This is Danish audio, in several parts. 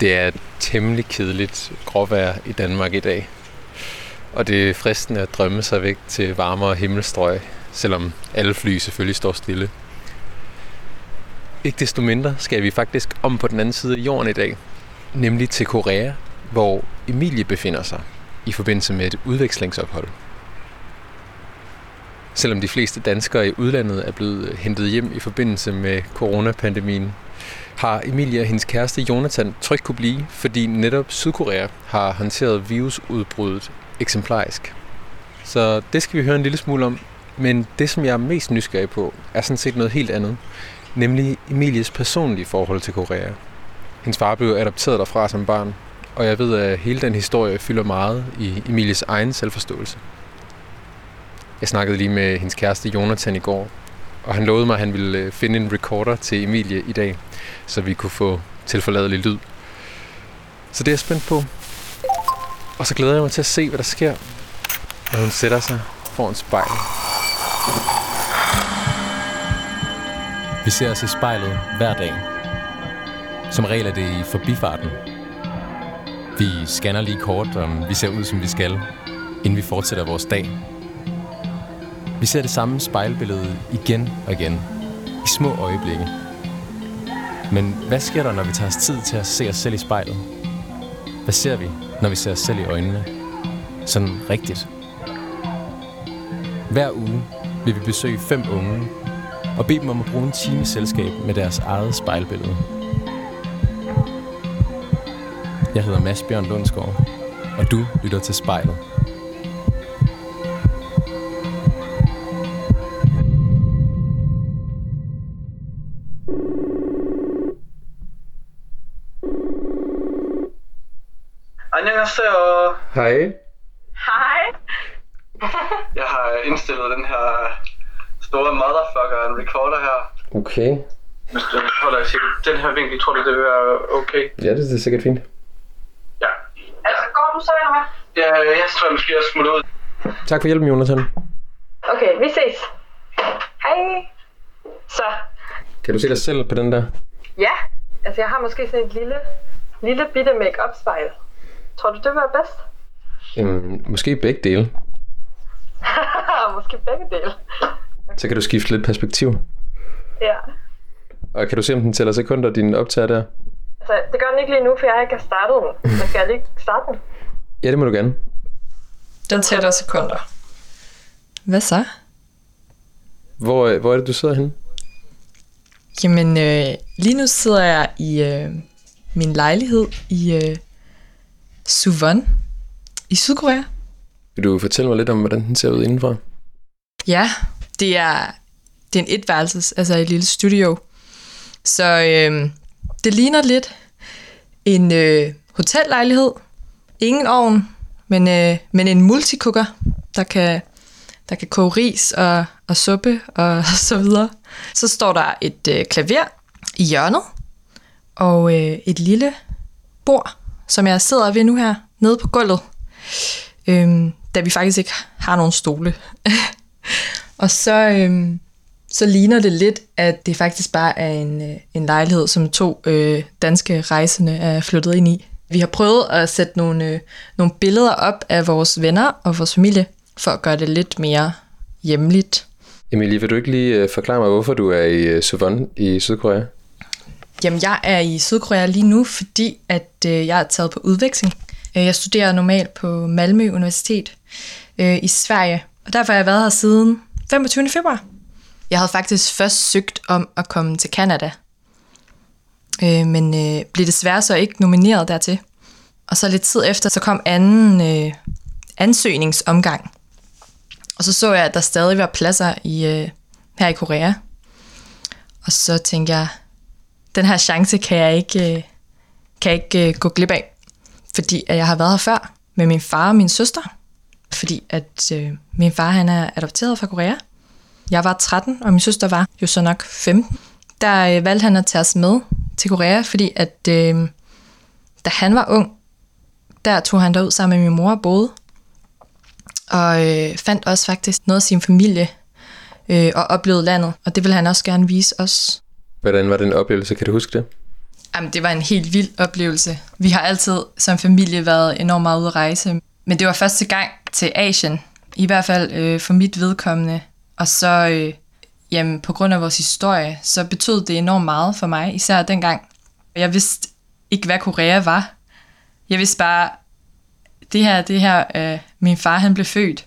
Det er temmelig kedeligt gråvejr i Danmark i dag. Og det er fristende at drømme sig væk til varmere himmelstrøg, selvom alle fly selvfølgelig står stille. Ikke desto mindre skal vi faktisk om på den anden side af jorden i dag, nemlig til Korea, hvor Emilie befinder sig i forbindelse med et udvekslingsophold. Selvom de fleste danskere i udlandet er blevet hentet hjem i forbindelse med coronapandemien, har Emilie og hendes kæreste Jonathan trygt kunne blive, fordi netop Sydkorea har håndteret virusudbruddet eksemplarisk. Så det skal vi høre en lille smule om. Men det, som jeg er mest nysgerrig på, er sådan set noget helt andet. Nemlig Emilies personlige forhold til Korea. Hendes far blev adopteret derfra som barn, og jeg ved, at hele den historie fylder meget i Emilies egen selvforståelse. Jeg snakkede lige med hendes kæreste Jonathan i går, og han lovede mig, at han ville øh, finde en recorder til Emilie i dag, så vi kunne få tilforladelig lyd. Så det er jeg spændt på. Og så glæder jeg mig til at se, hvad der sker, når hun sætter sig foran spejlet. Vi ser os i spejlet hver dag. Som regel er det i forbifarten. Vi scanner lige kort, om vi ser ud, som vi skal, inden vi fortsætter vores dag. Vi ser det samme spejlbillede igen og igen, i små øjeblikke. Men hvad sker der, når vi tager os tid til at se os selv i spejlet? Hvad ser vi, når vi ser os selv i øjnene? Sådan rigtigt. Hver uge vil vi besøge fem unge og bede dem om at bruge en time selskab med deres eget spejlbillede. Jeg hedder Mads Bjørn Lundsgaard, og du lytter til spejlet. Hej. Hej. Jeg har indstillet den her store motherfucker en recorder her. Okay. Hvis du holder til den her vinkel, tror du, det vil være okay? Ja, det er sikkert fint. Ja. Altså, går du så, eller hvad? Ja, jeg tror, jeg måske jeg smutter ud. Tak for hjælpen, Jonathan. Okay, vi ses. Hej. Så, Kan du se dig selv på den der? ja. Altså, jeg har måske sådan et lille, lille bitte make-up spejl. Tror du, det var bedst? Øhm, måske begge dele. måske begge dele. Så kan du skifte lidt perspektiv. Ja. Og kan du se, om den tæller sekunder, din optager der? Altså, det gør den ikke lige nu, for jeg ikke har startet den. Men skal jeg lige starte den? Ja, det må du gerne. Den tæller sekunder. Hvad så? Hvor, øh, hvor er det, du sidder henne? Jamen, øh, lige nu sidder jeg i øh, min lejlighed i øh, Suwon i Sydkorea. Vil du fortælle mig lidt om, hvordan den ser ud indenfra? Ja, det er, det er en etværelses, altså et lille studio. Så øh, det ligner lidt en øh, hotellejlighed. Ingen ovn, men, øh, men en multicooker, der kan, der kan koge ris og, og suppe og så videre. Så står der et øh, klaver i hjørnet, og øh, et lille bord, som jeg sidder ved nu her, nede på gulvet. Øhm, da vi faktisk ikke har nogen stole. og så, øhm, så ligner det lidt, at det faktisk bare er en, øh, en lejlighed, som to øh, danske rejsende er flyttet ind i. Vi har prøvet at sætte nogle, øh, nogle billeder op af vores venner og vores familie, for at gøre det lidt mere hjemligt. Emilie, vil du ikke lige øh, forklare mig, hvorfor du er i øh, Suwon i Sydkorea? Jamen, jeg er i Sydkorea lige nu, fordi at øh, jeg er taget på udveksling. Øh, jeg studerer normalt på Malmø Universitet øh, i Sverige, og derfor har jeg været her siden 25. februar. Jeg havde faktisk først søgt om at komme til Canada, øh, men øh, blev desværre så ikke nomineret dertil. Og så lidt tid efter, så kom anden øh, ansøgningsomgang. Og så så jeg, at der stadig var pladser i, øh, her i Korea. Og så tænkte jeg, den her chance kan jeg ikke, øh, kan jeg ikke øh, gå glip af. Fordi at jeg har været her før med min far og min søster. Fordi at øh, min far han er adopteret fra Korea. Jeg var 13, og min søster var jo så nok 15. Der øh, valgte han at tage os med til Korea, fordi at øh, da han var ung, der tog han derud sammen med min mor og boede. Og øh, fandt også faktisk noget af sin familie øh, og oplevede landet. Og det ville han også gerne vise os. Hvordan var den oplevelse? Kan du huske det? Jamen, det var en helt vild oplevelse. Vi har altid som familie været enormt meget ude at rejse, men det var første gang til Asien, i hvert fald øh, for mit vedkommende. Og så, øh, jamen, på grund af vores historie, så betød det enormt meget for mig, især dengang. Jeg vidste ikke, hvad Korea var. Jeg vidste bare, det her, det her, øh, min far han blev født,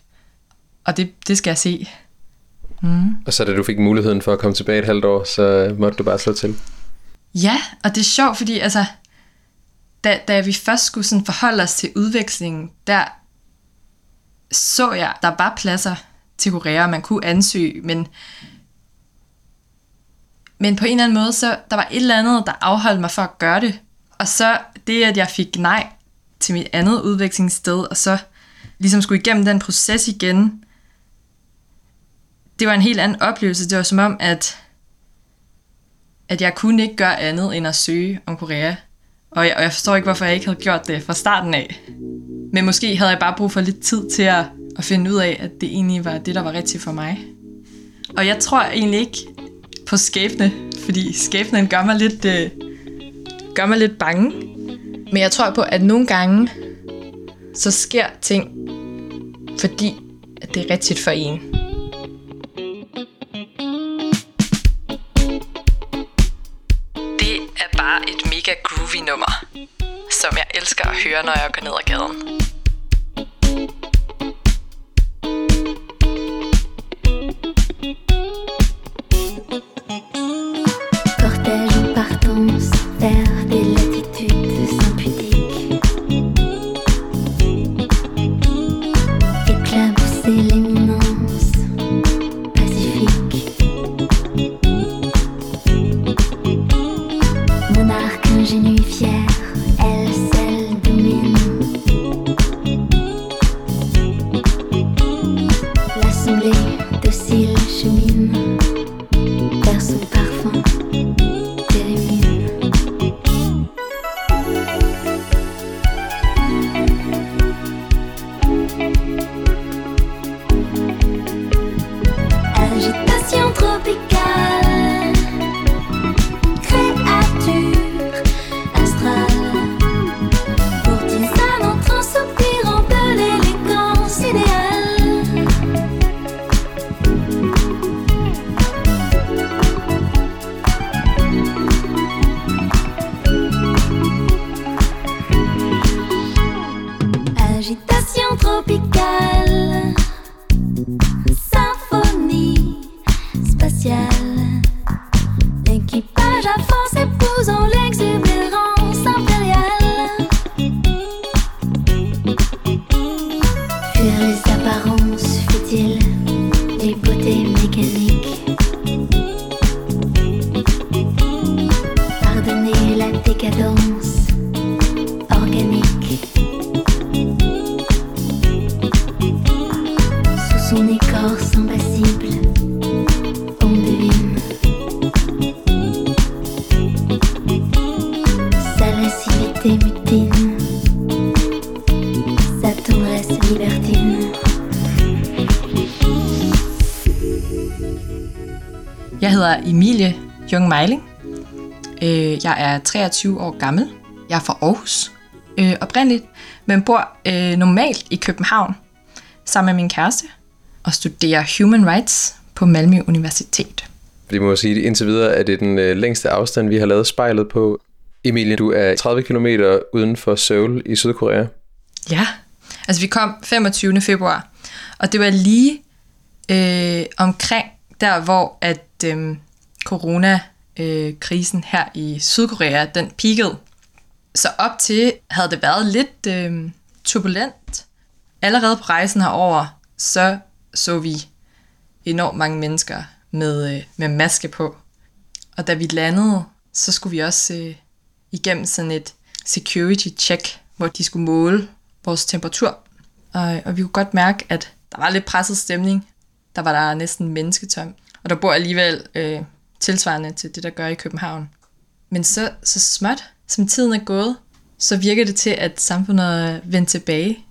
og det, det skal jeg se. Mm. Og så da du fik muligheden for at komme tilbage et halvt år, så måtte du bare slå til. Ja, og det er sjovt, fordi altså, da, da vi først skulle sådan forholde os til udvekslingen, der så jeg, der var pladser til Korea, man kunne ansøge, men, men på en eller anden måde, så der var et eller andet, der afholdt mig for at gøre det. Og så det, at jeg fik nej til mit andet udvekslingssted, og så ligesom skulle igennem den proces igen, det var en helt anden oplevelse. Det var som om, at, at jeg kunne ikke gøre andet end at søge om Korea. Og jeg, og jeg forstår ikke, hvorfor jeg ikke havde gjort det fra starten af. Men måske havde jeg bare brug for lidt tid til at, at finde ud af, at det egentlig var det, der var rigtigt for mig. Og jeg tror egentlig ikke på skæbne, fordi skæbnen gør mig lidt, øh, gør mig lidt bange. Men jeg tror på, at nogle gange, så sker ting, fordi at det er rigtigt for en. Mega groovy nummer, som jeg elsker at høre, når jeg går ned ad gaden. Hedder Emilie Jung Meiling. Øh, jeg er 23 år gammel. Jeg er fra Aarhus øh, oprindeligt, men bor øh, normalt i København sammen med min kæreste og studerer Human Rights på Malmø Universitet. Vi må sige, at indtil videre er det den længste afstand, vi har lavet spejlet på. Emilie, du er 30 km uden for Seoul i Sydkorea. Ja, altså vi kom 25. februar, og det var lige øh, omkring der, hvor at øh, coronakrisen her i Sydkorea, den peakede. Så op til havde det været lidt øh, turbulent. Allerede på rejsen herover, så så vi enormt mange mennesker med, øh, med maske på. Og da vi landede, så skulle vi også øh, igennem sådan et security check, hvor de skulle måle vores temperatur. Og, og vi kunne godt mærke, at der var lidt presset stemning. Der var der næsten mennesketom. Og der bor alligevel øh, tilsvarende til det, der gør i København. Men så, så småt, som tiden er gået, så virker det til, at samfundet er vendt tilbage.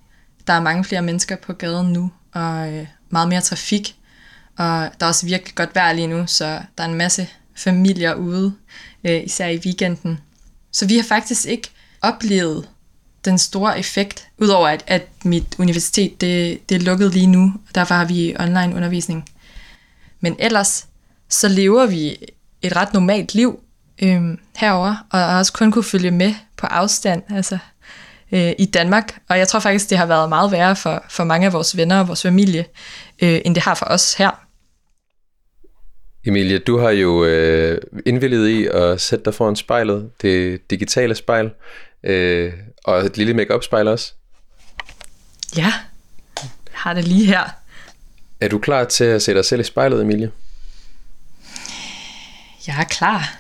Der er mange flere mennesker på gaden nu, og øh, meget mere trafik. Og der er også virkelig godt vejr lige nu, så der er en masse familier ude, øh, især i weekenden. Så vi har faktisk ikke oplevet den store effekt, udover at, at mit universitet det, det er lukket lige nu, og derfor har vi online undervisning. Men ellers, så lever vi et ret normalt liv øhm, herover og har også kun kunne følge med på afstand altså, øh, i Danmark. Og jeg tror faktisk, det har været meget værre for, for mange af vores venner og vores familie, øh, end det har for os her. Emilie, du har jo øh, indvillet i at sætte dig foran spejlet, det digitale spejl, øh, og et lille make spejl også. Ja, jeg har det lige her. Er du klar til at se dig selv i spejlet, Emilie? Jeg er klar.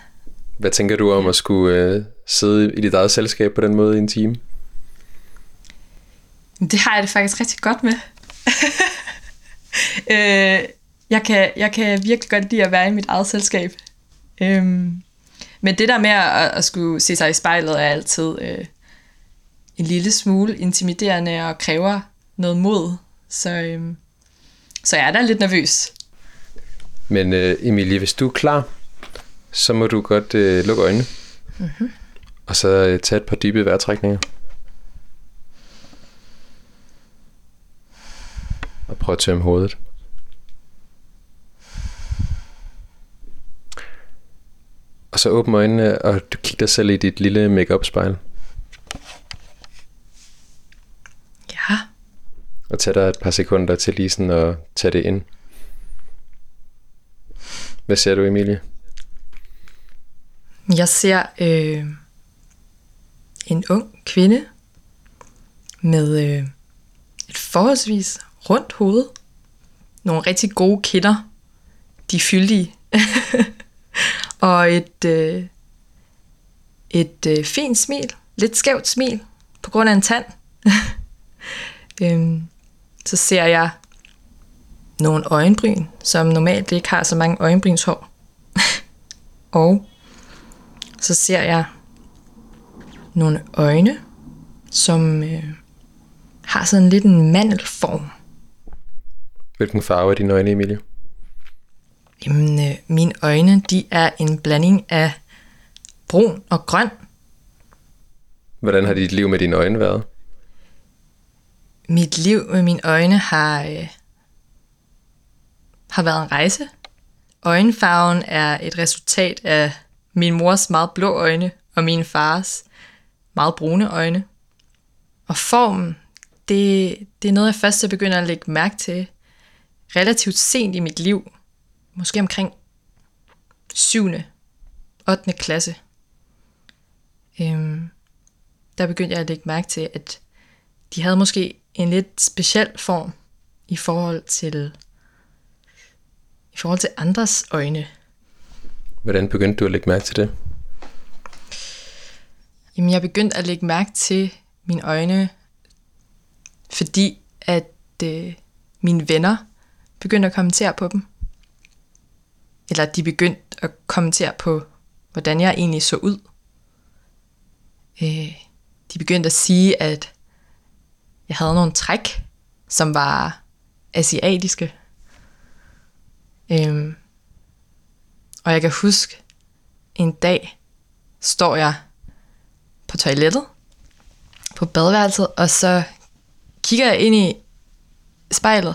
Hvad tænker du om at skulle øh, sidde i dit eget selskab på den måde i en time? Det har jeg det faktisk rigtig godt med. øh, jeg, kan, jeg kan virkelig godt lide at være i mit eget selskab. Øhm, men det der med at, at skulle se sig i spejlet er altid øh, en lille smule intimiderende og kræver noget mod. Så, øh, så jeg er da lidt nervøs. Men øh, Emilie, hvis du er klar, så må du godt øh, lukke øjnene. Mm-hmm. Og så øh, tage et par dybe vejrtrækninger. Og prøv at tømme hovedet. Og så åbn øjnene, og du kigger dig selv i dit lille make spejl. Ja. Og tage dig et par sekunder til lige sådan at tage det ind. Hvad ser du, Emilie? Jeg ser øh, en ung kvinde med øh, et forholdsvis rundt hoved. Nogle rigtig gode kinder. De er fyldige. og et, øh, et øh, fint smil. Lidt skævt smil på grund af en tand. øhm, så ser jeg nogle øjenbryn, som normalt ikke har så mange øjenbrynshår. og så ser jeg nogle øjne, som øh, har sådan lidt en mandelform. Hvilken farve er dine øjne, Emilie? Jamen, øh, mine øjne, de er en blanding af brun og grøn. Hvordan har dit liv med dine øjne været? Mit liv med mine øjne har, øh, har været en rejse. Øjenfarven er et resultat af min mors meget blå øjne og min fars meget brune øjne. Og formen, det, det er noget, jeg først er begyndt at lægge mærke til relativt sent i mit liv. Måske omkring 7. 8. klasse. Øhm, der begyndte jeg at lægge mærke til, at de havde måske en lidt speciel form i forhold til i forhold til andres øjne. Hvordan begyndte du at lægge mærke til det? Jamen, jeg begyndte at lægge mærke til mine øjne, fordi at øh, mine venner begyndte at kommentere på dem. Eller de begyndte at kommentere på, hvordan jeg egentlig så ud. Øh, de begyndte at sige, at jeg havde nogle træk, som var asiatiske. Øhm, og jeg kan huske, en dag står jeg på toilettet, på badeværelset, og så kigger jeg ind i spejlet,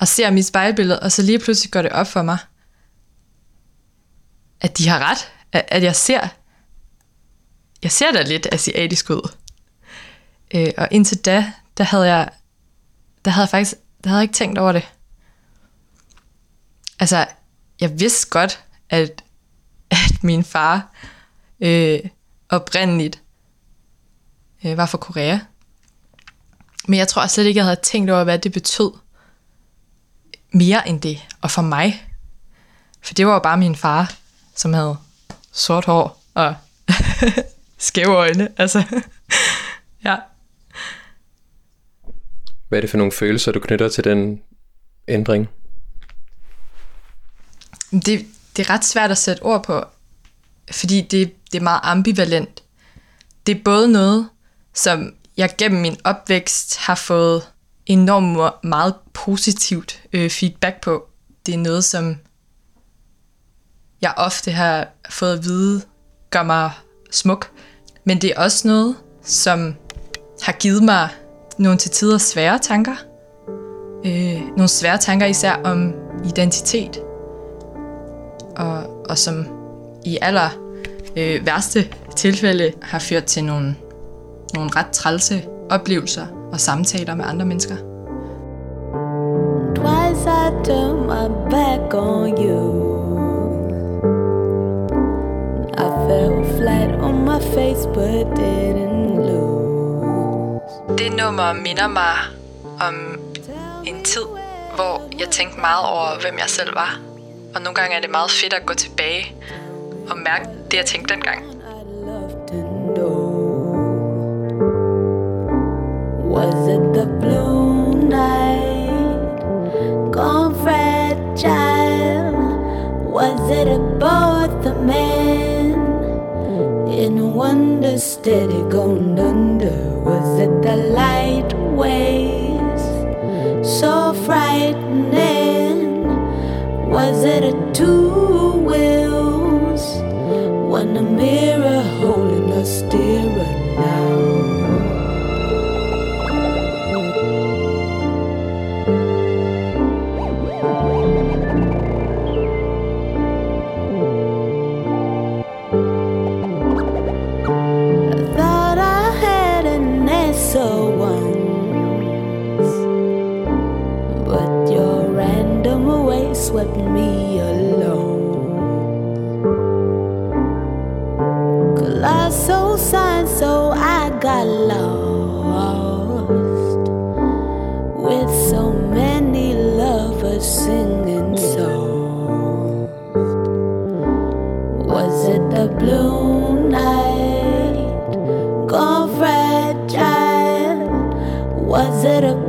og ser mit spejlbillede, og så lige pludselig går det op for mig, at de har ret, at jeg ser, jeg ser da lidt asiatisk ud. Øh, og indtil da, der havde jeg, der havde jeg faktisk, der havde jeg ikke tænkt over det. Altså, jeg vidste godt, at, at min far øh, oprindeligt øh, var fra Korea. Men jeg tror slet ikke, jeg havde tænkt over, hvad det betød mere end det, og for mig. For det var jo bare min far, som havde sort hår og skæve øjne. Altså, ja. Hvad er det for nogle følelser, du knytter til den ændring? Det, det er ret svært at sætte ord på, fordi det, det er meget ambivalent. Det er både noget, som jeg gennem min opvækst har fået enormt meget positivt øh, feedback på. Det er noget, som jeg ofte har fået at vide, gør mig smuk. Men det er også noget, som har givet mig nogle til tider svære tanker. Øh, nogle svære tanker især om identitet. Og, og som i aller øh, værste tilfælde har ført til nogle, nogle ret trælse oplevelser og samtaler med andre mennesker. Twice I turned my back on you I fell flat on my face but didn't det nummer minder mig om en tid, hvor jeg tænkte meget over, hvem jeg selv var. Og nogle gange er det meget fedt at gå tilbage og mærke det, jeg tænkte dengang. Was it the blue night gone fragile? Was it about the man in wonder steady going? The light waves so frightening? Was it a two wheels? when a mirror holding a steering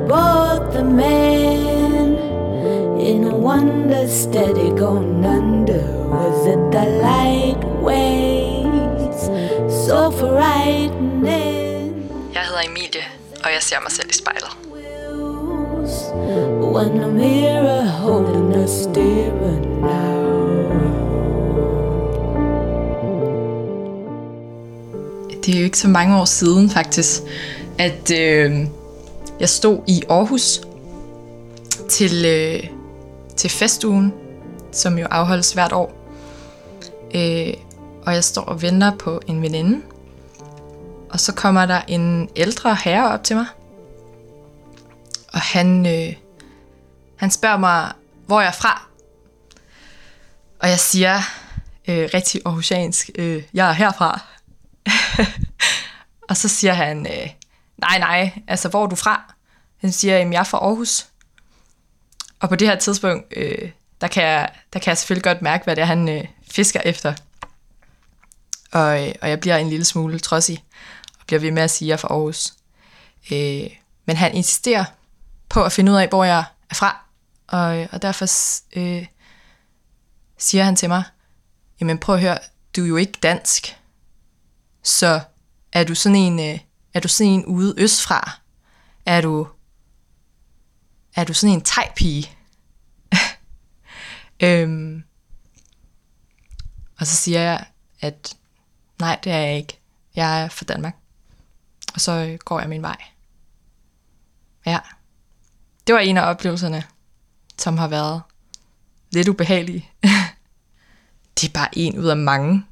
About the man? wonder steady going under Was it the light waves So frightening Jeg hedder Emilie, og jeg ser mig selv i spejlet. When a mirror holding us steering now Det er jo ikke så mange år siden faktisk, at øh, jeg stod i Aarhus til øh, til festugen, som jo afholdes hvert år. Øh, og jeg står og venter på en veninde. Og så kommer der en ældre herre op til mig. Og han, øh, han spørger mig, hvor jeg er fra. Og jeg siger øh, rigtig aarhusiansk, øh, jeg er herfra. og så siger han, øh, nej nej, altså hvor er du fra? Han siger, jeg er fra Aarhus. Og på det her tidspunkt, øh, der, kan jeg, der kan jeg selvfølgelig godt mærke, hvad det er, han øh, fisker efter. Og, øh, og jeg bliver en lille smule trodsig, og bliver ved med at sige, at jeg er fra Aarhus. Øh, men han insisterer på at finde ud af, hvor jeg er fra. Og, og derfor øh, siger han til mig, jamen prøv at høre, du er jo ikke dansk. Så er du sådan en, øh, er du sådan en ude østfra? Er du er du sådan en tegpige? øhm, og så siger jeg, at nej, det er jeg ikke. Jeg er fra Danmark. Og så øh, går jeg min vej. Ja. Det var en af oplevelserne, som har været lidt ubehagelige. det er bare en ud af mange,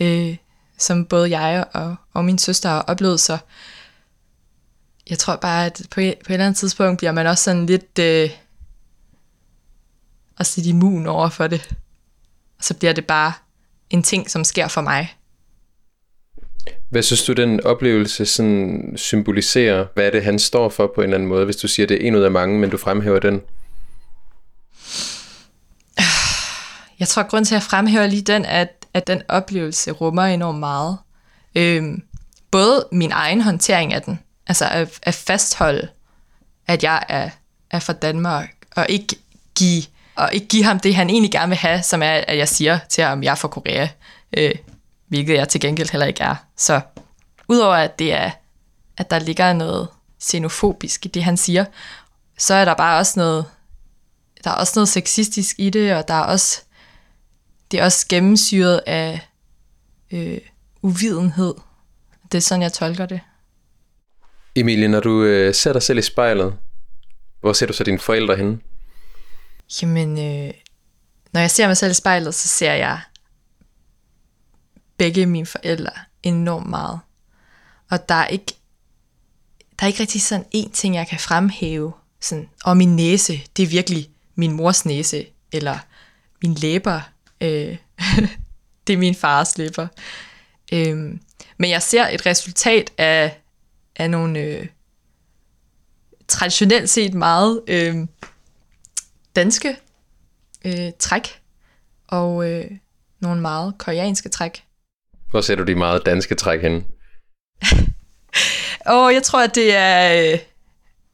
øh, som både jeg og, og min søster har oplevet, så jeg tror bare, at på et, på et eller andet tidspunkt bliver man også sådan lidt øh, også lidt immun over for det. Og så bliver det bare en ting, som sker for mig. Hvad synes du, den oplevelse sådan symboliserer? Hvad er det, han står for på en eller anden måde, hvis du siger, det er en ud af mange, men du fremhæver den? Jeg tror, at grund til, at jeg fremhæver lige den, at, at den oplevelse rummer enormt meget. Øhm, både min egen håndtering af den, altså at, at fastholde, at jeg er, er fra Danmark, og ikke give og ikke give ham det, han egentlig gerne vil have, som er, at jeg siger til ham, jeg er fra Korea, øh, hvilket jeg til gengæld heller ikke er. Så udover at det er, at der ligger noget xenofobisk i det, han siger, så er der bare også noget, der er også noget sexistisk i det, og der er også, det er også gennemsyret af øh, uvidenhed. Det er sådan, jeg tolker det. Emilie, når du øh, ser dig selv i spejlet, hvor ser du så dine forældre henne? Jamen, øh, når jeg ser mig selv i spejlet, så ser jeg begge mine forældre enormt meget. Og der er ikke, der er ikke rigtig sådan en ting, jeg kan fremhæve. Sådan, og min næse, det er virkelig min mors næse, eller min læber, øh, det er min fars læber. Øh, men jeg ser et resultat af, af nogle øh, traditionelt set meget øh, danske øh, træk, og øh, nogle meget koreanske træk. Hvor ser du de meget danske træk henne? Og jeg tror, at det er, øh,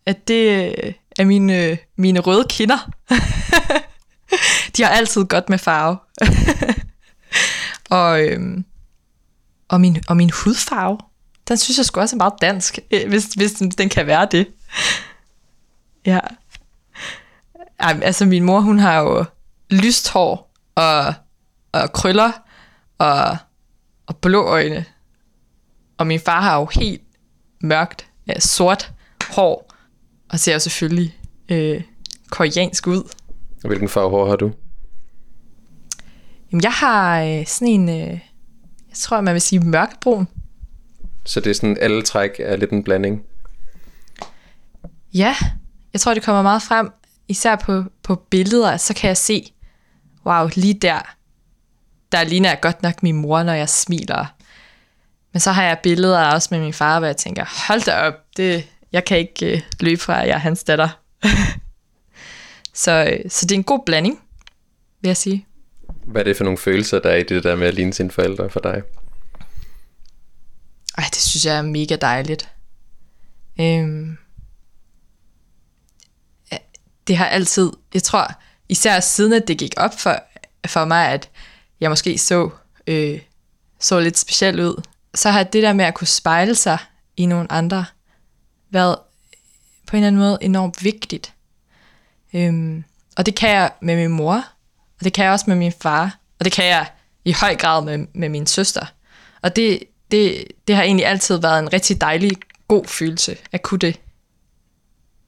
at det øh, er mine, øh, mine røde kinder. De har altid godt med farve. og, øhm, og, min, og min hudfarve, den synes jeg sgu også er meget dansk, hvis, hvis den, den kan være det. Ja. Ej, altså min mor, hun har jo lyst hår og, og krøller og, og blå øjne. Og min far har jo helt mørkt, ja, sort hår, og ser jo selvfølgelig øh, koreansk ud. Og hvilken farve hår har du? Jamen, jeg har øh, sådan en, øh, jeg tror, man vil sige mørkbrun. Så det er sådan, alle træk er lidt en blanding. Ja, jeg tror, det kommer meget frem, især på, på billeder, så kan jeg se, wow, lige der, der ligner jeg godt nok min mor, når jeg smiler. Men så har jeg billeder også med min far, hvor jeg tænker, hold da op, det, jeg kan ikke øh, løbe fra, at jeg er hans datter. så, øh, så det er en god blanding, vil jeg sige. Hvad er det for nogle følelser, der er i det der med at ligne sine forældre for dig? Ej, det synes jeg er mega dejligt. Øhm, det har altid, jeg tror, især siden at det gik op for, for mig, at jeg måske så, øh, så lidt speciel ud, så har det der med at kunne spejle sig i nogle andre, været på en eller anden måde enormt vigtigt. Øhm, og det kan jeg med min mor, og det kan jeg også med min far, og det kan jeg i høj grad med, med min søster. Og det, det, det har egentlig altid været en rigtig dejlig, god følelse at kunne det.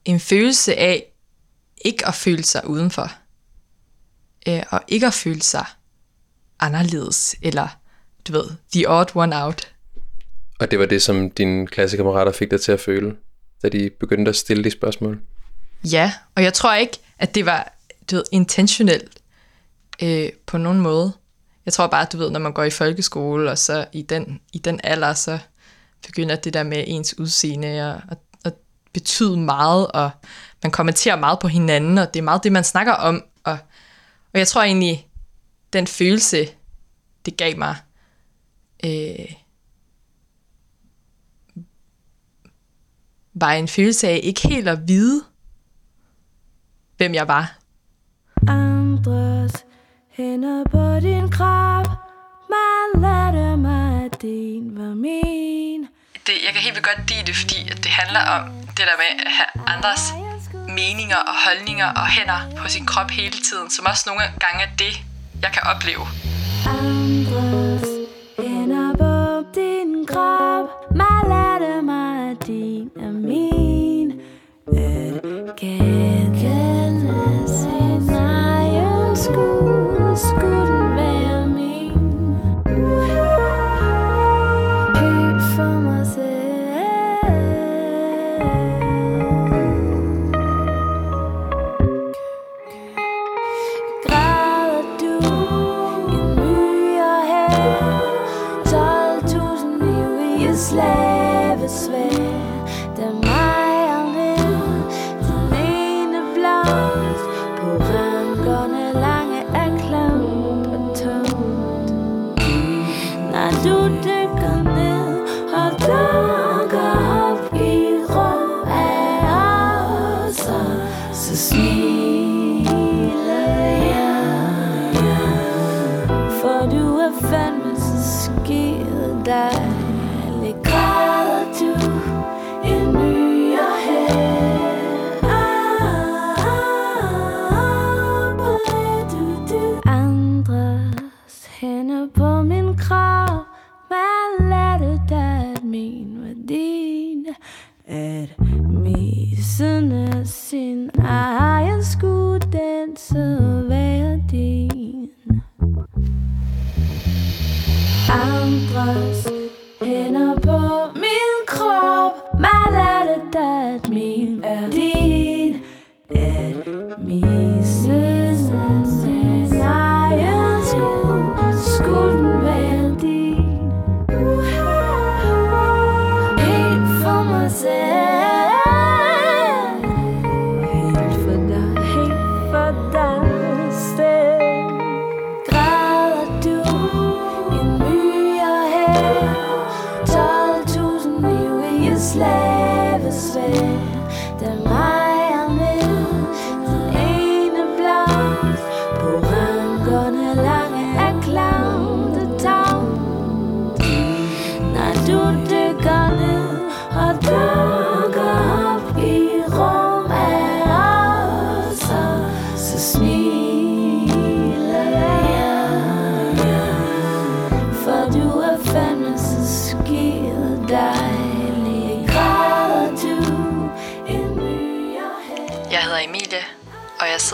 En følelse af ikke at føle sig udenfor. Øh, og ikke at føle sig anderledes, eller du ved, the odd one out. Og det var det, som dine klassekammerater fik dig til at føle, da de begyndte at stille de spørgsmål? Ja, og jeg tror ikke, at det var du ved, intentionelt øh, på nogen måde. Jeg tror bare, du ved, når man går i folkeskole, og så i den, i den alder, så begynder det der med ens udseende at, at, at betyde meget, og man kommenterer meget på hinanden, og det er meget det, man snakker om. Og, og jeg tror egentlig, den følelse, det gav mig, øh, var en følelse af ikke helt at vide, hvem jeg var. Hænder på din krop. Man lærte mig, at din var min. Det, jeg kan helt vildt godt lide det, fordi det handler om det der med at have andres meninger og holdninger og hænder på sin krop hele tiden, som også nogle gange er det, jeg kan opleve. Andres hænder på din krop. Man lærte mig, at din er min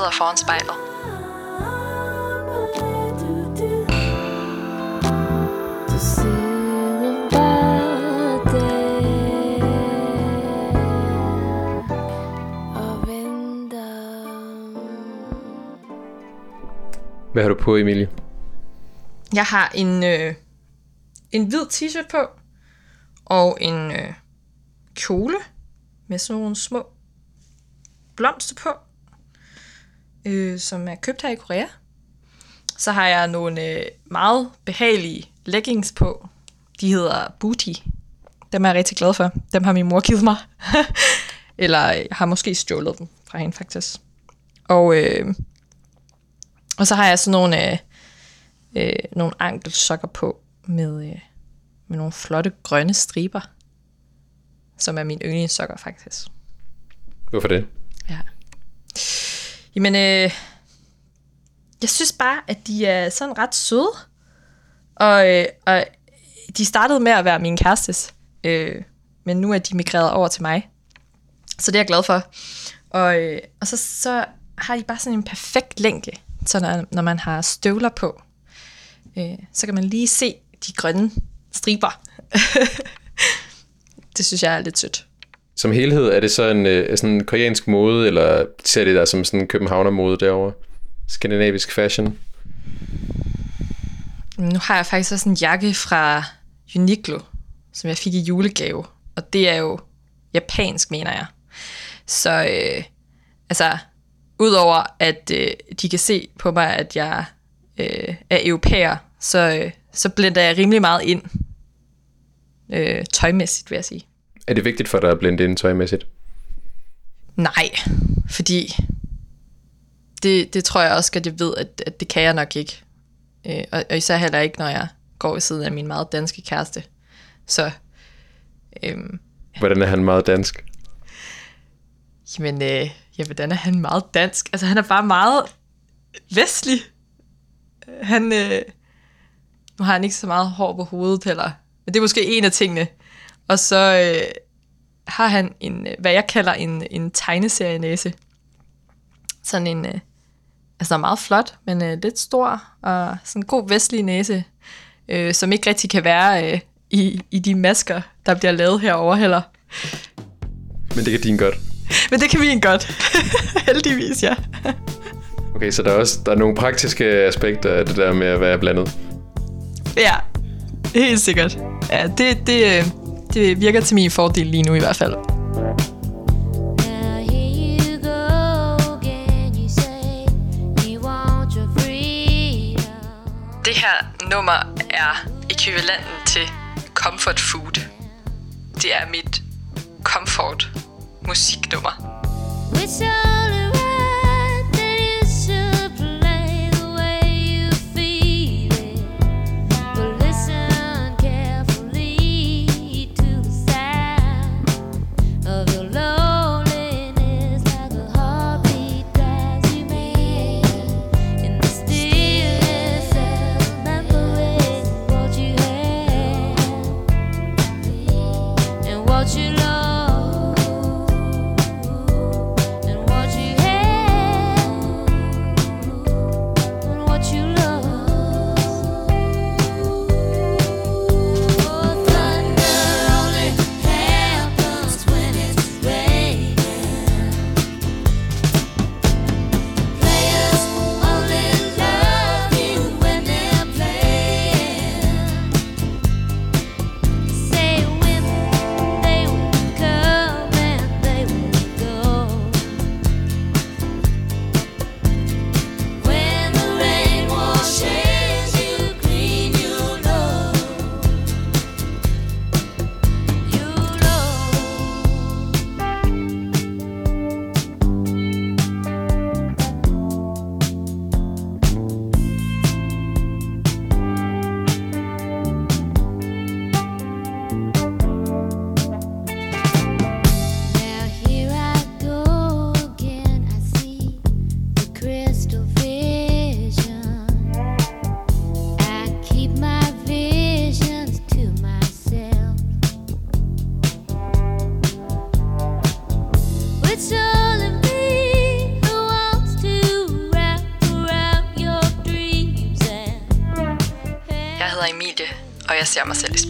sidder foran spejlet. Hvad har du på, Emilie? Jeg har en, øh, en hvid t-shirt på, og en øh, kjole med sådan nogle små blomster på, øh, som er købt her i Korea. Så har jeg nogle øh, meget behagelige leggings på. De hedder Booty. Dem er jeg rigtig glad for. Dem har min mor givet mig. Eller øh, jeg har måske stjålet dem fra hende faktisk. Og, øh, og så har jeg sådan nogle, øh, øh, nogle ankelsokker på med, øh, med nogle flotte grønne striber. Som er mine yndlingssokker faktisk. Hvorfor det? Jamen, øh, jeg synes bare, at de er sådan ret søde. Og, øh, og de startede med at være min kærestes. Øh, men nu er de migreret over til mig. Så det er jeg glad for. Og, øh, og så, så har de bare sådan en perfekt længde. Så når, når man har støvler på, øh, så kan man lige se de grønne striber. det synes jeg er lidt sødt. Som helhed, er det så en øh, sådan en koreansk mode, eller ser det der som sådan en københavner-mode derovre? Skandinavisk fashion? Nu har jeg faktisk også en jakke fra Uniqlo, som jeg fik i julegave. Og det er jo japansk, mener jeg. Så øh, altså, udover at øh, de kan se på mig, at jeg øh, er europæer, så, øh, så blender jeg rimelig meget ind. Øh, tøjmæssigt, vil jeg sige. Er det vigtigt for dig at blende ind tøjmæssigt? Nej, fordi det, det tror jeg også at jeg ved, at, at det kan jeg nok ikke. Øh, og, og især heller ikke, når jeg går ved siden af min meget danske kæreste. Så, øhm, Hvordan er han meget dansk? jamen, øh, ja, hvordan er han meget dansk? Altså, han er bare meget vestlig. Han, øh, nu har han ikke så meget hår på hovedet heller. Men det er måske en af tingene. Og så øh, har han en, øh, hvad jeg kalder en, en tegneserienæse. Sådan en, øh, altså meget flot, men øh, lidt stor og sådan en god vestlig næse, øh, som ikke rigtig kan være øh, i, i de masker, der bliver lavet herover heller. Men det kan din godt. Men det kan vi godt. Heldigvis, ja. Okay, så der er også der er nogle praktiske aspekter af det der med at være blandet. Ja, helt sikkert. Ja, det, det, øh, det virker til min fordel lige nu i hvert fald. Det her nummer er ekvivalenten til comfort food. Det er mit comfort musiknummer. It's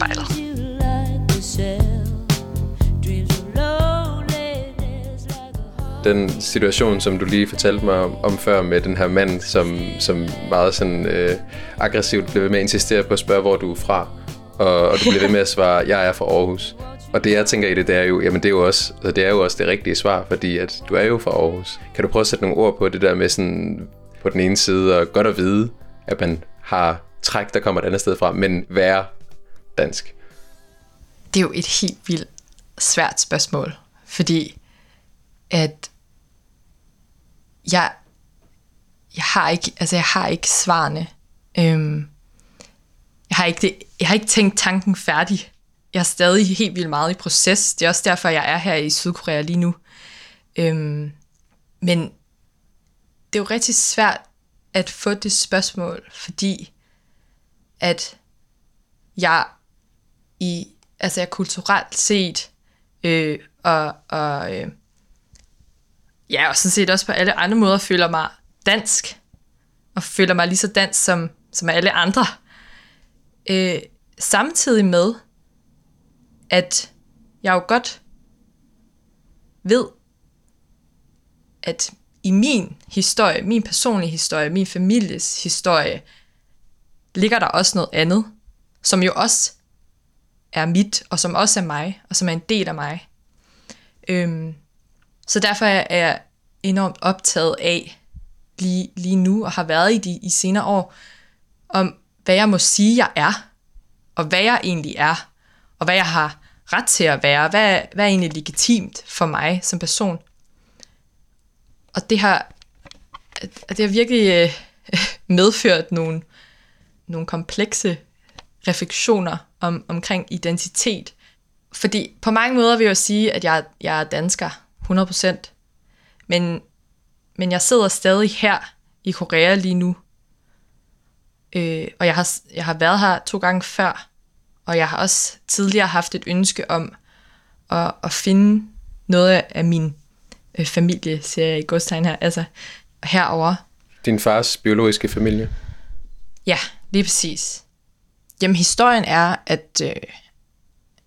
a Den situation, som du lige fortalte mig om, om før med den her mand, som, som meget sådan øh, aggressivt blev ved med at insistere på at spørge, hvor du er fra. Og, og du blev ved med at svare, jeg er fra Aarhus. Og det jeg tænker i det, det er jo, jamen det er jo også, altså det er jo også det rigtige svar, fordi at du er jo fra Aarhus. Kan du prøve at sætte nogle ord på det der med sådan på den ene side, og godt at vide, at man har træk, der kommer et andet sted fra, men være dansk? Det er jo et helt vildt svært spørgsmål, fordi at jeg, jeg har ikke, altså jeg har ikke svarene. Øhm, jeg har ikke, det, jeg har ikke tænkt tanken færdig. Jeg er stadig helt vildt meget i proces. Det er også derfor, jeg er her i Sydkorea lige nu. Øhm, men det er jo rigtig svært at få det spørgsmål, fordi at jeg i, altså jeg kulturelt set, øh, og, og øh, ja, og sådan set også på alle andre måder føler mig dansk, og føler mig lige så dansk som, som alle andre. Øh, samtidig med, at jeg jo godt ved, at i min historie, min personlige historie, min families historie, ligger der også noget andet, som jo også er mit, og som også er mig, og som er en del af mig. Øhm, så derfor er jeg enormt optaget af lige, lige nu, og har været i de i senere år, om hvad jeg må sige, jeg er, og hvad jeg egentlig er, og hvad jeg har ret til at være, hvad, hvad er egentlig legitimt for mig som person. Og det har, det har virkelig øh, medført nogle, nogle komplekse refleksioner om, omkring identitet. Fordi på mange måder vil jeg sige, at jeg, jeg er dansker, 100%. Men, men jeg sidder stadig her i Korea lige nu. Øh, og jeg har, jeg har været her to gange før. Og jeg har også tidligere haft et ønske om at, at finde noget af min øh, familie, ser jeg i godstegn her, altså herover. Din fars biologiske familie? Ja, lige præcis. Jamen, historien er, at, øh,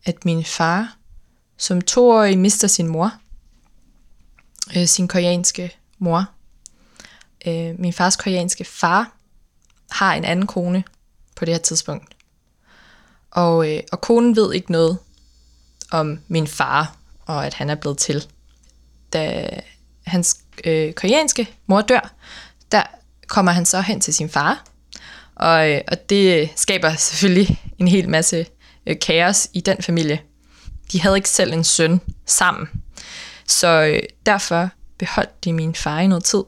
at min far som toårig mister sin mor. Øh, sin koreanske mor. Øh, min fars koreanske far har en anden kone på det her tidspunkt. Og, øh, og konen ved ikke noget om min far, og at han er blevet til. Da hans øh, koreanske mor dør, der kommer han så hen til sin far, og, øh, og det skaber selvfølgelig en hel masse øh, kaos i den familie. De havde ikke selv en søn sammen. Så øh, derfor beholdt de min far i noget tid.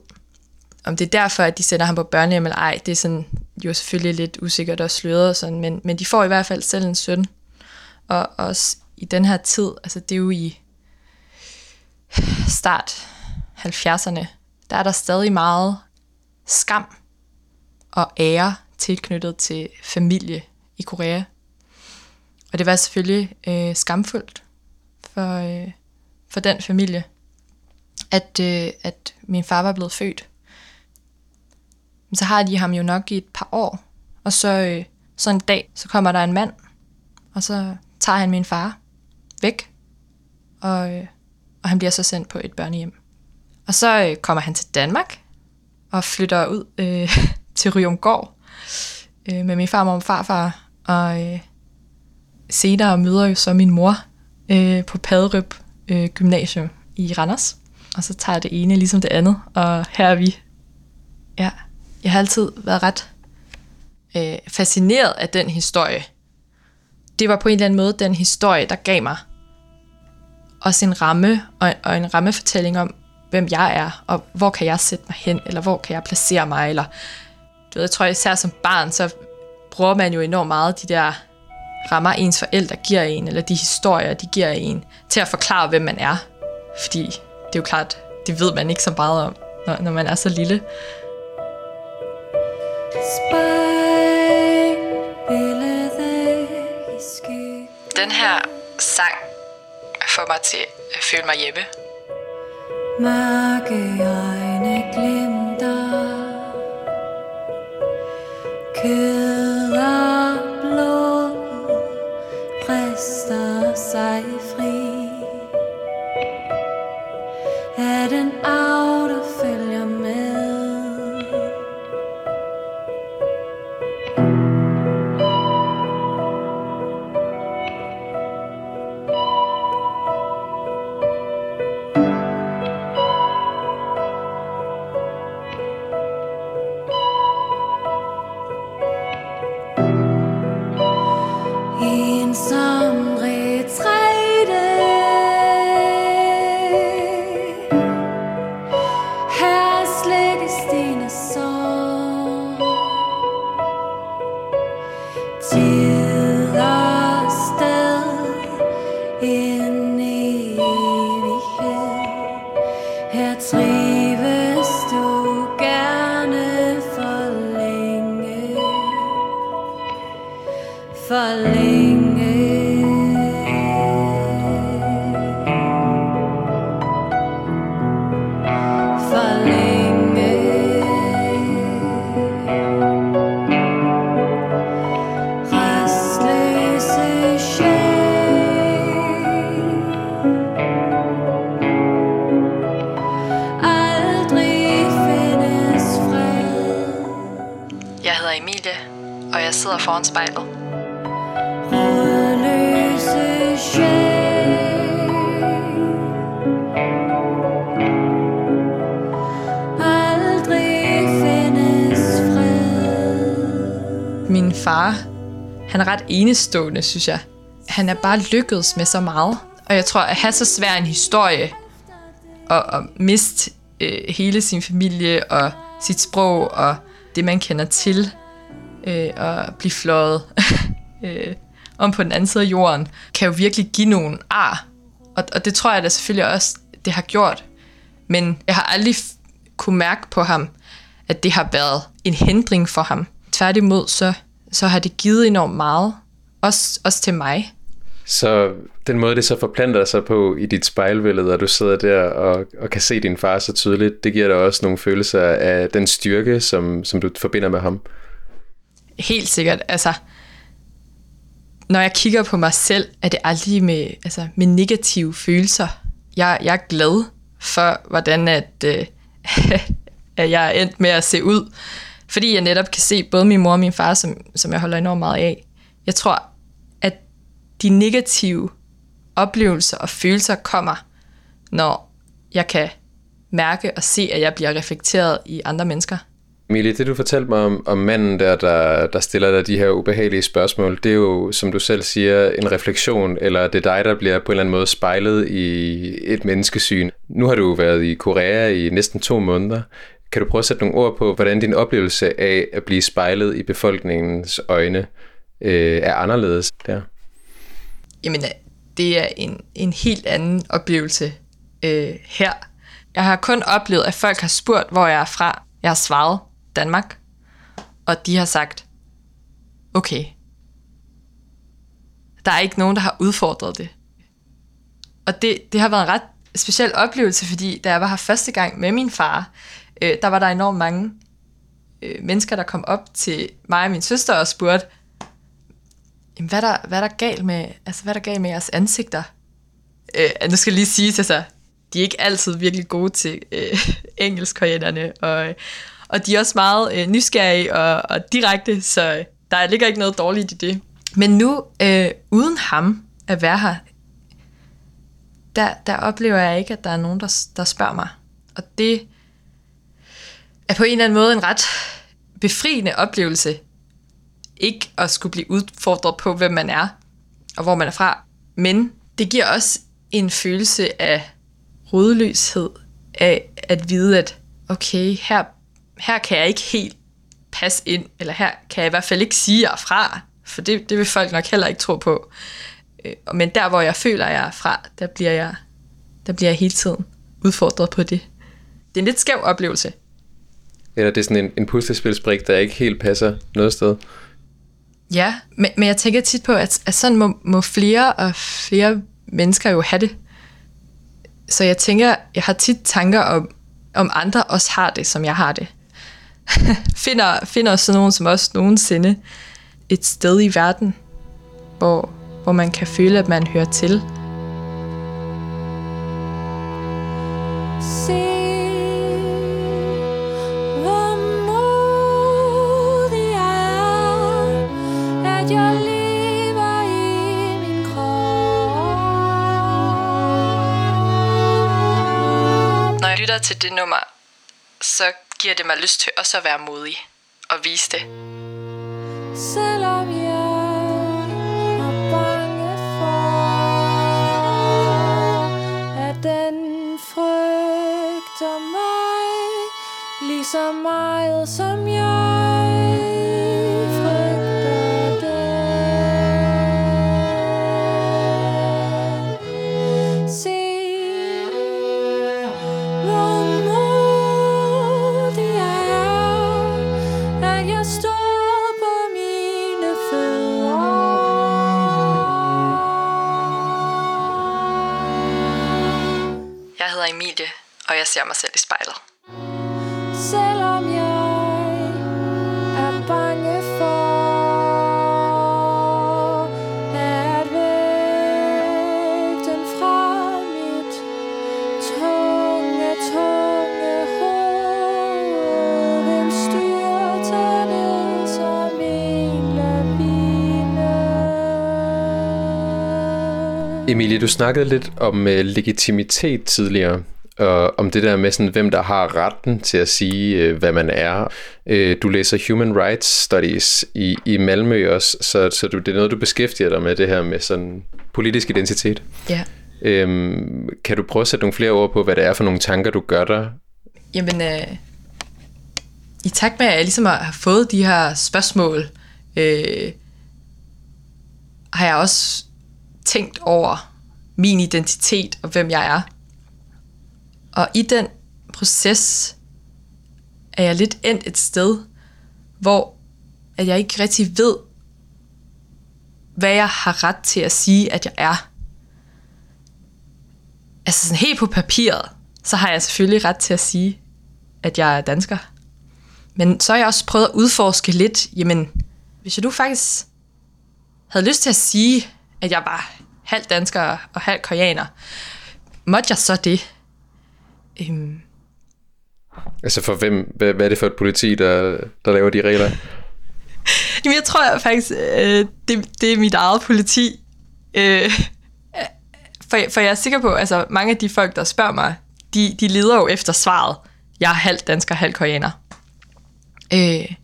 Om det er derfor, at de sender ham på børnehjem eller ej, det er sådan jo selvfølgelig lidt usikkert og sløret og sådan, men, men de får i hvert fald selv en søn. Og også i den her tid, altså det er jo i start 70'erne, der er der stadig meget skam og ære tilknyttet til familie i Korea. Og det var selvfølgelig øh, skamfuldt for, øh, for den familie, at, øh, at min far var blevet født. Men så har de ham jo nok i et par år, og så, øh, så en dag, så kommer der en mand, og så tager han min far væk, og, øh, og han bliver så sendt på et børnehjem. Og så øh, kommer han til Danmark, og flytter ud øh, til Ryumgård øh, med min farmor og farfar, og øh, senere møder jo så min mor øh, på Paderøb øh, Gymnasium i Randers. Og så tager det ene ligesom det andet, og her er vi. Ja, jeg har altid været ret øh, fascineret af den historie. Det var på en eller anden måde den historie, der gav mig også en ramme og, og en rammefortælling om, hvem jeg er, og hvor kan jeg sætte mig hen, eller hvor kan jeg placere mig, eller du ved, jeg tror især som barn, så bruger man jo enormt meget de der rammer, ens forældre giver en, eller de historier, de giver en, til at forklare, hvem man er. Fordi det er jo klart, det ved man ikke så meget om, når, når man er så lille. Den her sang får mig til at føle mig hjemme. Mørke Kyrra press the sig foran spejlet. Rodløse sjæl Aldrig findes fred Min far, han er ret enestående, synes jeg. Han er bare lykkedes med så meget. Og jeg tror, at have så svær en historie, og, og miste øh, hele sin familie, og sit sprog, og det, man kender til, øh, og blive fløjet øh, om på den anden side af jorden, kan jo virkelig give nogle ar. Og, og det tror jeg da selvfølgelig også, det har gjort. Men jeg har aldrig f- kunne mærke på ham, at det har været en hindring for ham. Tværtimod, så, så har det givet enormt meget. Også, også til mig. Så den måde, det så forplanter sig på i dit spejlbillede, og du sidder der og, og kan se din far så tydeligt, det giver dig også nogle følelser af den styrke, som, som du forbinder med ham. Helt sikkert. Altså, når jeg kigger på mig selv, er det aldrig med, altså, med negative følelser. Jeg, jeg er glad for, hvordan at, øh, at jeg er endt med at se ud. Fordi jeg netop kan se både min mor og min far, som, som jeg holder enormt meget af. Jeg tror, at de negative oplevelser og følelser kommer, når jeg kan mærke og se, at jeg bliver reflekteret i andre mennesker. Emilie, det du fortalte mig om, om manden der, der, der stiller dig de her ubehagelige spørgsmål, det er jo, som du selv siger, en refleksion, eller det er dig, der bliver på en eller anden måde spejlet i et menneskesyn. Nu har du været i Korea i næsten to måneder. Kan du prøve at sætte nogle ord på, hvordan din oplevelse af at blive spejlet i befolkningens øjne øh, er anderledes der? Jamen, øh, det er en, en helt anden oplevelse øh, her. Jeg har kun oplevet, at folk har spurgt, hvor jeg er fra. Jeg har svaret Danmark, og de har sagt, okay. Der er ikke nogen, der har udfordret det. Og det, det har været en ret speciel oplevelse, fordi da jeg var her første gang med min far, øh, der var der enormt mange øh, mennesker, der kom op til mig og min søster og spurgte, Jamen, hvad der, hvad der galt med, altså, hvad der galt med jeres ansigter? Øh, nu skal jeg lige sige, altså, de er ikke altid virkelig gode til øh, engelskkoreanerne, og, og de er også meget øh, nysgerrige og, og direkte, så øh, der ligger ikke noget dårligt i det. Men nu, øh, uden ham at være her, der, der oplever jeg ikke, at der er nogen, der, der spørger mig. Og det er på en eller anden måde en ret befriende oplevelse, ikke at skulle blive udfordret på, hvem man er, og hvor man er fra. Men det giver også en følelse af rodløshed, af at vide, at okay, her, her kan jeg ikke helt passe ind, eller her kan jeg i hvert fald ikke sige, at jeg er fra, for det, det vil folk nok heller ikke tro på. Øh, Men der, hvor jeg føler, at jeg er fra, der bliver jeg, der bliver jeg hele tiden udfordret på det. Det er en lidt skæv oplevelse. Eller det er sådan en, en puslespilsbrik, der ikke helt passer noget sted. Ja, men, men jeg tænker tit på, at, at sådan må, må flere og flere mennesker jo have det. Så jeg tænker, jeg har tit tanker om, om andre også har det, som jeg har det. finder, finder sådan nogen som os nogensinde et sted i verden, hvor, hvor man kan føle, at man hører til. Se, hvor modig jeg at jeg lever i min krop. Når jeg lytter til det nummer, så giver det mig lyst til også at være modig og vise det. Selvom jeg er bange for, at den frygter mig lige så meget som jeg og jeg ser mig selv i spejlet. Selvom jeg er bange for at fra mit tunge, tunge hoved vil styrte ned som en lavine. Emilie, du snakkede lidt om øh, legitimitet tidligere, og om det der med, sådan, hvem der har retten til at sige, øh, hvad man er. Øh, du læser Human Rights Studies i, i Malmø også, så, så du, det er noget, du beskæftiger dig med, det her med sådan politisk identitet. Ja. Øhm, kan du prøve at sætte nogle flere ord på, hvad det er for nogle tanker, du gør dig? Jamen, øh, i takt med, at jeg ligesom har fået de her spørgsmål, øh, har jeg også tænkt over min identitet og hvem jeg er. Og i den proces er jeg lidt endt et sted, hvor at jeg ikke rigtig ved, hvad jeg har ret til at sige, at jeg er. Altså sådan helt på papiret, så har jeg selvfølgelig ret til at sige, at jeg er dansker. Men så har jeg også prøvet at udforske lidt, jamen, hvis jeg nu faktisk havde lyst til at sige, at jeg var halv dansker og halv koreaner, måtte jeg så det? Øhm, Altså for hvem, hvad, hvad er det for et politi, der, der laver de regler? Jamen, jeg tror faktisk, øh, det, det er mit eget politi. Øh, for, for jeg er sikker på, altså mange af de folk, der spørger mig, de, de leder jo efter svaret. Jeg er halv dansker, halv koreaner. Øh,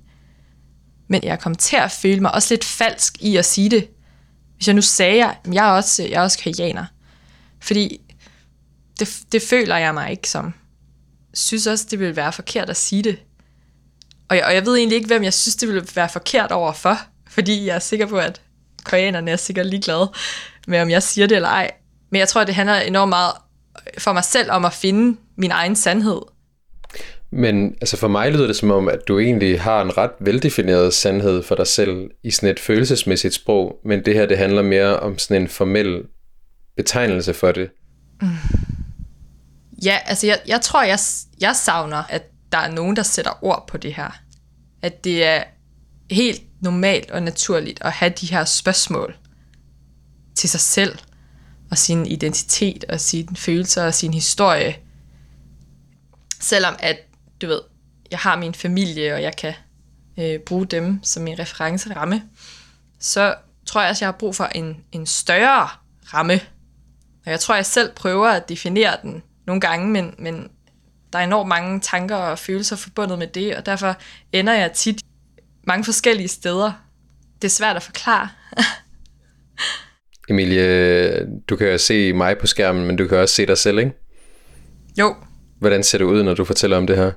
men jeg kom til at føle mig også lidt falsk i at sige det. Hvis jeg nu sagde, at jeg er også, jeg er også koreaner. Fordi det, det føler jeg mig ikke som. synes også, det ville være forkert at sige det. Og jeg, og jeg ved egentlig ikke, hvem jeg synes, det ville være forkert over for. Fordi jeg er sikker på, at koreanerne er sikkert ligeglade med, om jeg siger det eller ej. Men jeg tror, det handler enormt meget for mig selv om at finde min egen sandhed. Men altså for mig lyder det som om, at du egentlig har en ret veldefineret sandhed for dig selv i sådan et følelsesmæssigt sprog, men det her det handler mere om sådan en formel betegnelse for det. Ja, altså jeg, jeg tror, jeg, jeg savner, at der er nogen, der sætter ord på det her. At det er helt normalt og naturligt at have de her spørgsmål til sig selv, og sin identitet, og sine følelser, og sin historie. Selvom at, du ved, jeg har min familie, og jeg kan øh, bruge dem som min referenceramme, så tror jeg også, jeg har brug for en, en større ramme. Og jeg tror, jeg selv prøver at definere den nogle gange, men, men der er enormt mange tanker og følelser forbundet med det, og derfor ender jeg tit mange forskellige steder. Det er svært at forklare. Emilie, du kan jo se mig på skærmen, men du kan også se dig selv, ikke? jo, Hvordan ser det ud, når du fortæller om det her?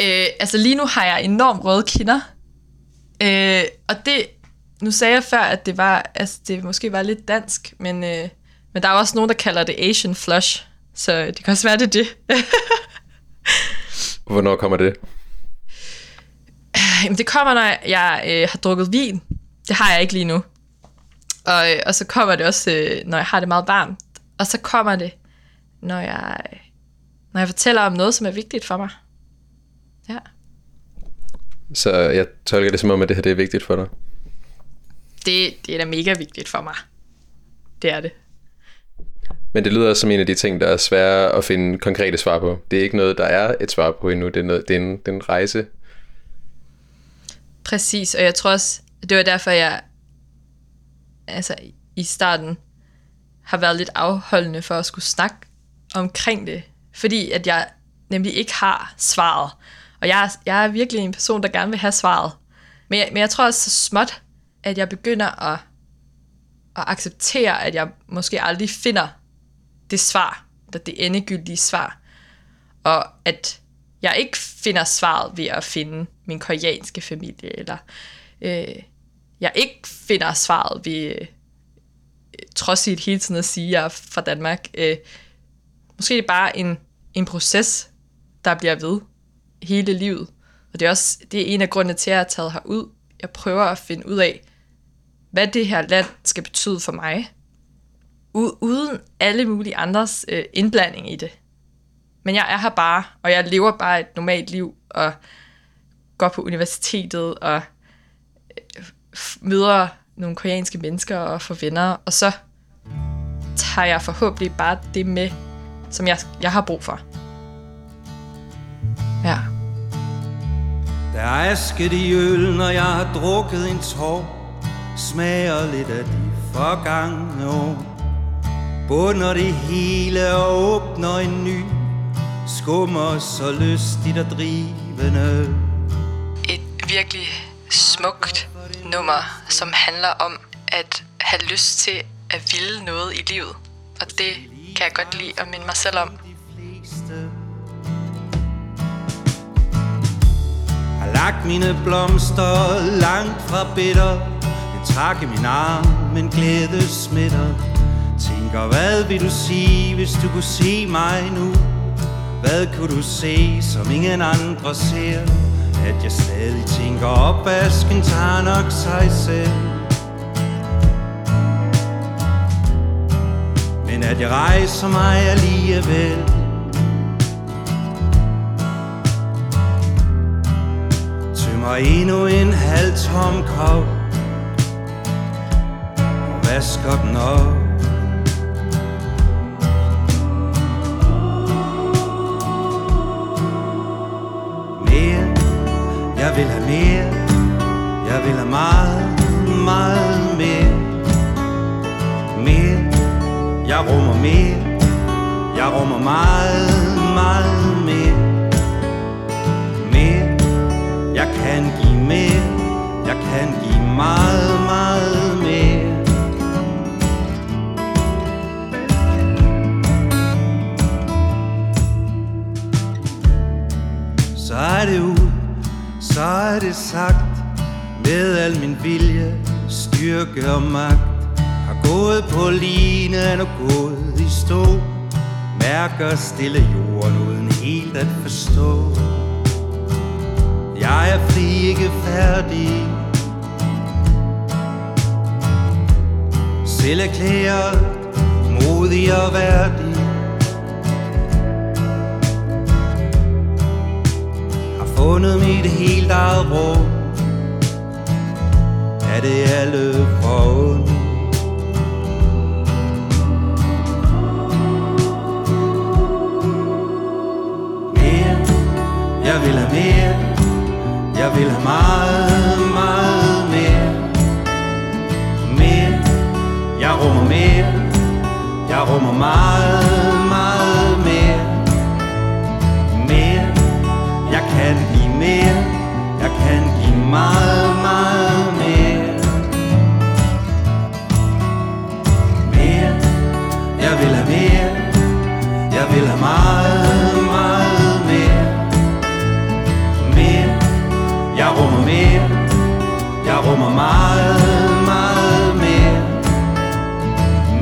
øh, altså lige nu har jeg enormt røde kinder. Øh, og det, nu sagde jeg før, at det var, altså det måske var lidt dansk, men, øh, men der er også nogen, der kalder det Asian flush, så det kan også være, det er det. Hvornår kommer det? Jamen, det kommer, når jeg øh, har drukket vin. Det har jeg ikke lige nu. Og, øh, og så kommer det også, øh, når jeg har det meget varmt. Og så kommer det, når jeg, når jeg fortæller om noget, som er vigtigt for mig. Ja. Så jeg tolker det som om, at det her det er vigtigt for dig. Det, det er da mega vigtigt for mig. Det er det. Men det lyder som en af de ting, der er svære at finde konkrete svar på. Det er ikke noget, der er et svar på endnu. Det er, noget, det er, en, det er en rejse. Præcis, og jeg tror også, det var derfor, jeg altså, i starten har været lidt afholdende for at skulle snakke omkring det. Fordi at jeg nemlig ikke har svaret. Og jeg, jeg er virkelig en person, der gerne vil have svaret. Men jeg, men jeg tror også så småt, at jeg begynder at, at acceptere, at jeg måske aldrig finder det svar, eller det endegyldige svar. Og at jeg ikke finder svaret ved at finde min koreanske familie, eller øh, jeg ikke finder svaret ved øh, trodsigt hele tiden at sige, at jeg er fra Danmark. Øh, måske er det bare en, en proces, der bliver ved hele livet. Og det er også det er en af grundene til, at jeg har taget herud. Jeg prøver at finde ud af, hvad det her land skal betyde for mig, uden alle mulige andres øh, indblanding i det. Men jeg er her bare, og jeg lever bare et normalt liv, og går på universitetet, og øh, møder nogle koreanske mennesker og får venner, og så tager jeg forhåbentlig bare det med, som jeg, jeg har brug for. Ja. Der er asket i øl, når jeg har drukket en tår Smager lidt af de forgangne år Bunder det hele og åbner en ny Skummer så lystigt og drivende Et virkelig smukt nummer, som handler om at have lyst til at ville noget i livet. Og det kan jeg godt lide at minde mig selv om. Har lagt mine blomster langt fra bitter Det trak i min arm, men glæde smitter Tænker, hvad vil du sige, hvis du kunne se mig nu? Hvad kunne du se, som ingen andre ser? At jeg stadig tænker, opvasken tager nok sig selv Men at jeg rejser mig alligevel Tømmer endnu en halv tom kop Og vasker den op jeg vil have mere. Jeg vil have meget, meget mere. Mere, jeg rummer mere. Jeg rummer meget, meget mere. Mere, jeg kan give mere. Jeg kan give meget, meget mere. Så er det ud, så er det sagt Med al min vilje, styrke og magt Har gået på linen og gået i stå. Mærker stille jorden uden helt at forstå. Jeg er fri, ikke færdig. Selv erklæret, modig og værdig. Fundet mit helt eget rum. Er det alle forundt Mere, jeg vil have mere. Jeg vil have meget, meget mere. Mere, jeg rummer mere. Jeg rummer meget, meget mere. Mere, jeg kan mere. Jeg kan give meget, meget mere. Mere, jeg vil have mere. Jeg vil have meget, meget mere. Mere, jeg rummer mere. Jeg rummer meget, meget mere.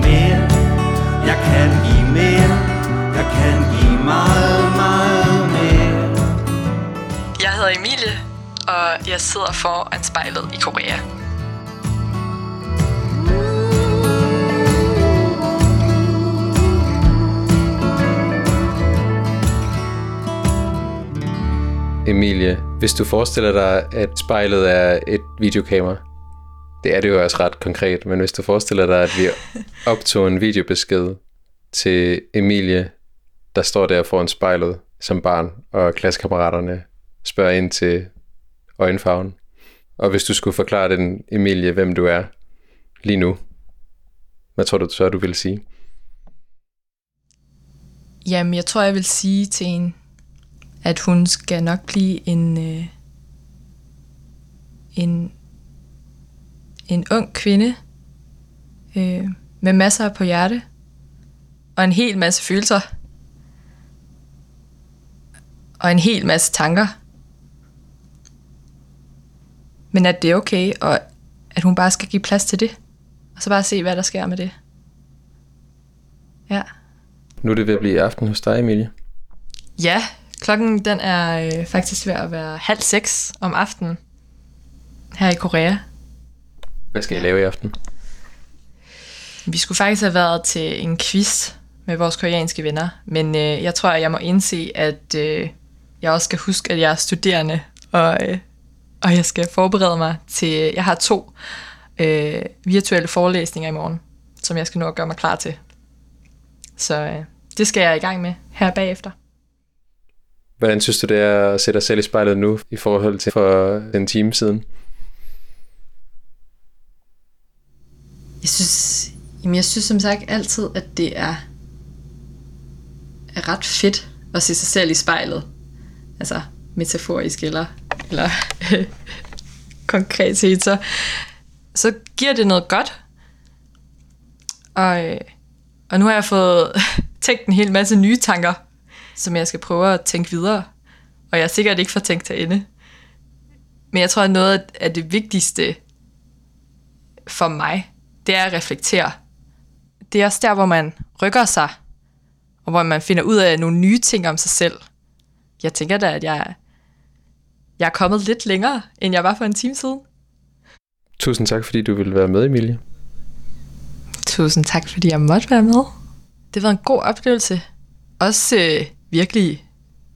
Mere, jeg kan give mere. Jeg kan give meget, meget jeg sidder foran spejlet i Korea. Emilie, hvis du forestiller dig, at spejlet er et videokamera, Det er det jo også ret konkret, men hvis du forestiller dig, at vi optog en videobesked til Emilie, der står der foran spejlet som barn, og klassekammeraterne spørger ind til øjenfarven. Og hvis du skulle forklare den Emilie, hvem du er lige nu, hvad tror du så, du vil sige? Jamen, jeg tror, jeg vil sige til en, at hun skal nok blive en, øh, en, en ung kvinde øh, med masser på hjerte og en hel masse følelser og en hel masse tanker. Men at det er okay, og at hun bare skal give plads til det. Og så bare se, hvad der sker med det. Ja. Nu er det ved at blive aften hos dig, Emilie. Ja, klokken den er øh, faktisk ved at være halv seks om aftenen her i Korea. Hvad skal I lave i aften? Vi skulle faktisk have været til en quiz med vores koreanske venner, men øh, jeg tror, at jeg må indse, at øh, jeg også skal huske, at jeg er studerende, og, øh, og jeg skal forberede mig til... Jeg har to øh, virtuelle forelæsninger i morgen, som jeg skal nå at gøre mig klar til. Så øh, det skal jeg i gang med her bagefter. Hvordan synes du, det er at sætte dig selv i spejlet nu, i forhold til for en time siden? Jeg synes, jamen jeg synes som sagt altid, at det er, er ret fedt at se sig selv i spejlet. Altså metaforisk eller, eller konkret set, så, så giver det noget godt. Og, øh, og nu har jeg fået tænkt en hel masse nye tanker, som jeg skal prøve at tænke videre. Og jeg er sikkert ikke for tænkt til ende. Men jeg tror, at noget af det vigtigste for mig, det er at reflektere. Det er også der, hvor man rykker sig, og hvor man finder ud af nogle nye ting om sig selv. Jeg tænker da, at jeg, jeg er kommet lidt længere, end jeg var for en time siden. Tusind tak, fordi du ville være med, Emilie. Tusind tak, fordi jeg måtte være med. Det var en god oplevelse. Også øh, virkelig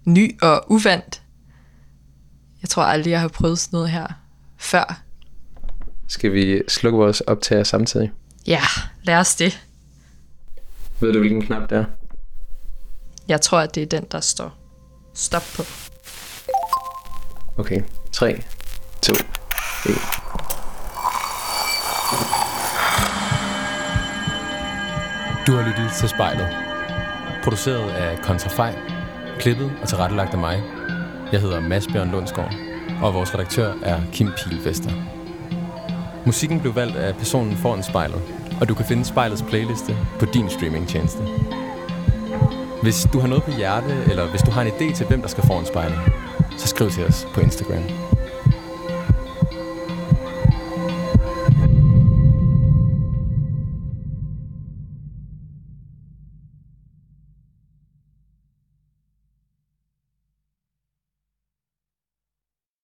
ny og uvandt. Jeg tror aldrig, jeg har prøvet sådan noget her før. Skal vi slukke vores optager samtidig? Ja, lad os det. Ved du, hvilken knap det er? Jeg tror, at det er den, der står stop på. Okay, 3, 2, 1. Du har lyttet til spejlet. Produceret af Kontrafej, klippet og tilrettelagt af mig. Jeg hedder Mads Bjørn Lundsgaard, og vores redaktør er Kim Pilvester. Musikken blev valgt af personen foran spejlet, og du kan finde spejlets playliste på din streamingtjeneste. Hvis du har noget på hjerte, eller hvis du har en idé til, hvem der skal foran spejlet, så skriv til os på Instagram.